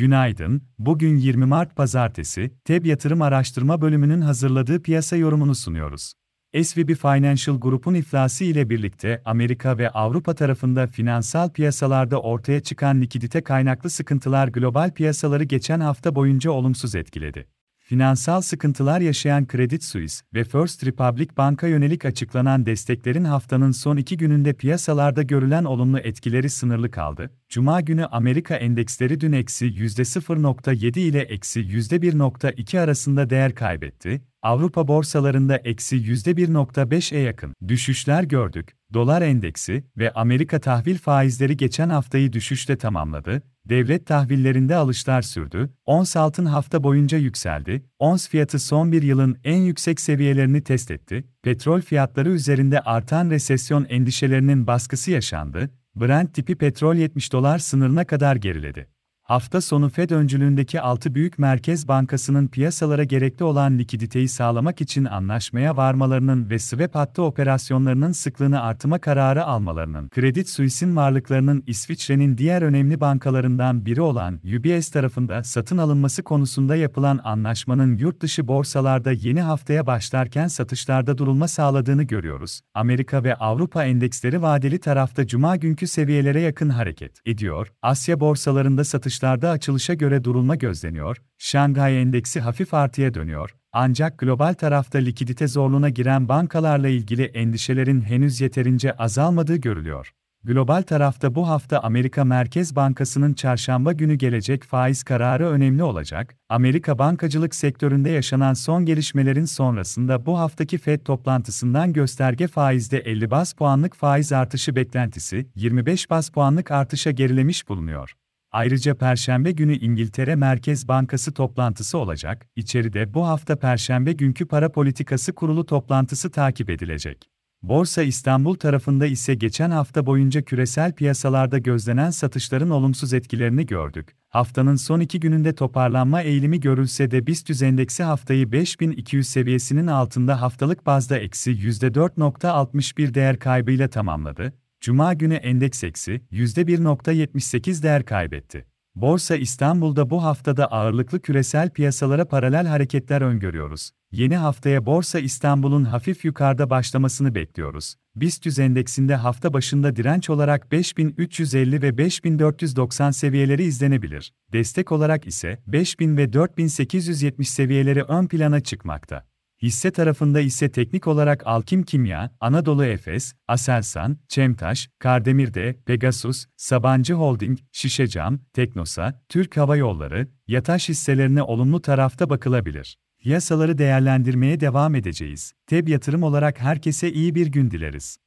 Günaydın, bugün 20 Mart Pazartesi, TEB Yatırım Araştırma Bölümünün hazırladığı piyasa yorumunu sunuyoruz. SVB Financial Group'un iflası ile birlikte Amerika ve Avrupa tarafında finansal piyasalarda ortaya çıkan likidite kaynaklı sıkıntılar global piyasaları geçen hafta boyunca olumsuz etkiledi. Finansal sıkıntılar yaşayan Credit Suisse ve First Republic Bank'a yönelik açıklanan desteklerin haftanın son iki gününde piyasalarda görülen olumlu etkileri sınırlı kaldı. Cuma günü Amerika endeksleri dün eksi %0.7 ile eksi %1.2 arasında değer kaybetti, Avrupa borsalarında eksi %1.5'e yakın düşüşler gördük. Dolar endeksi ve Amerika tahvil faizleri geçen haftayı düşüşle tamamladı. Devlet tahvillerinde alışlar sürdü. Ons altın hafta boyunca yükseldi. Ons fiyatı son bir yılın en yüksek seviyelerini test etti. Petrol fiyatları üzerinde artan resesyon endişelerinin baskısı yaşandı. Brent tipi petrol 70 dolar sınırına kadar geriledi. Hafta sonu Fed öncülüğündeki 6 büyük merkez bankasının piyasalara gerekli olan likiditeyi sağlamak için anlaşmaya varmalarının ve swap hattı operasyonlarının sıklığını artıma kararı almalarının, Credit Suisse'in varlıklarının İsviçre'nin diğer önemli bankalarından biri olan UBS tarafında satın alınması konusunda yapılan anlaşmanın yurt dışı borsalarda yeni haftaya başlarken satışlarda durulma sağladığını görüyoruz. Amerika ve Avrupa endeksleri vadeli tarafta cuma günkü seviyelere yakın hareket ediyor. Asya borsalarında satış satışlarda açılışa göre durulma gözleniyor, Şanghay Endeksi hafif artıya dönüyor, ancak global tarafta likidite zorluğuna giren bankalarla ilgili endişelerin henüz yeterince azalmadığı görülüyor. Global tarafta bu hafta Amerika Merkez Bankası'nın çarşamba günü gelecek faiz kararı önemli olacak. Amerika bankacılık sektöründe yaşanan son gelişmelerin sonrasında bu haftaki Fed toplantısından gösterge faizde 50 bas puanlık faiz artışı beklentisi 25 bas puanlık artışa gerilemiş bulunuyor. Ayrıca Perşembe günü İngiltere Merkez Bankası toplantısı olacak. İçeride bu hafta Perşembe günkü para politikası kurulu toplantısı takip edilecek. Borsa İstanbul tarafında ise geçen hafta boyunca küresel piyasalarda gözlenen satışların olumsuz etkilerini gördük. Haftanın son iki gününde toparlanma eğilimi görülse de BIST endeksi haftayı 5200 seviyesinin altında haftalık bazda eksi %4.61 değer kaybıyla tamamladı. Cuma günü endeks eksi %1.78 değer kaybetti. Borsa İstanbul'da bu haftada ağırlıklı küresel piyasalara paralel hareketler öngörüyoruz. Yeni haftaya Borsa İstanbul'un hafif yukarıda başlamasını bekliyoruz. BIST endeksinde hafta başında direnç olarak 5350 ve 5490 seviyeleri izlenebilir. Destek olarak ise 5000 ve 4870 seviyeleri ön plana çıkmakta. Hisse tarafında ise teknik olarak Alkim Kimya, Anadolu Efes, Aselsan, Çemtaş, Kardemir'de, Pegasus, Sabancı Holding, Şişecam, Teknosa, Türk Hava Yolları, Yataş hisselerine olumlu tarafta bakılabilir. Piyasaları değerlendirmeye devam edeceğiz. TEB yatırım olarak herkese iyi bir gün dileriz.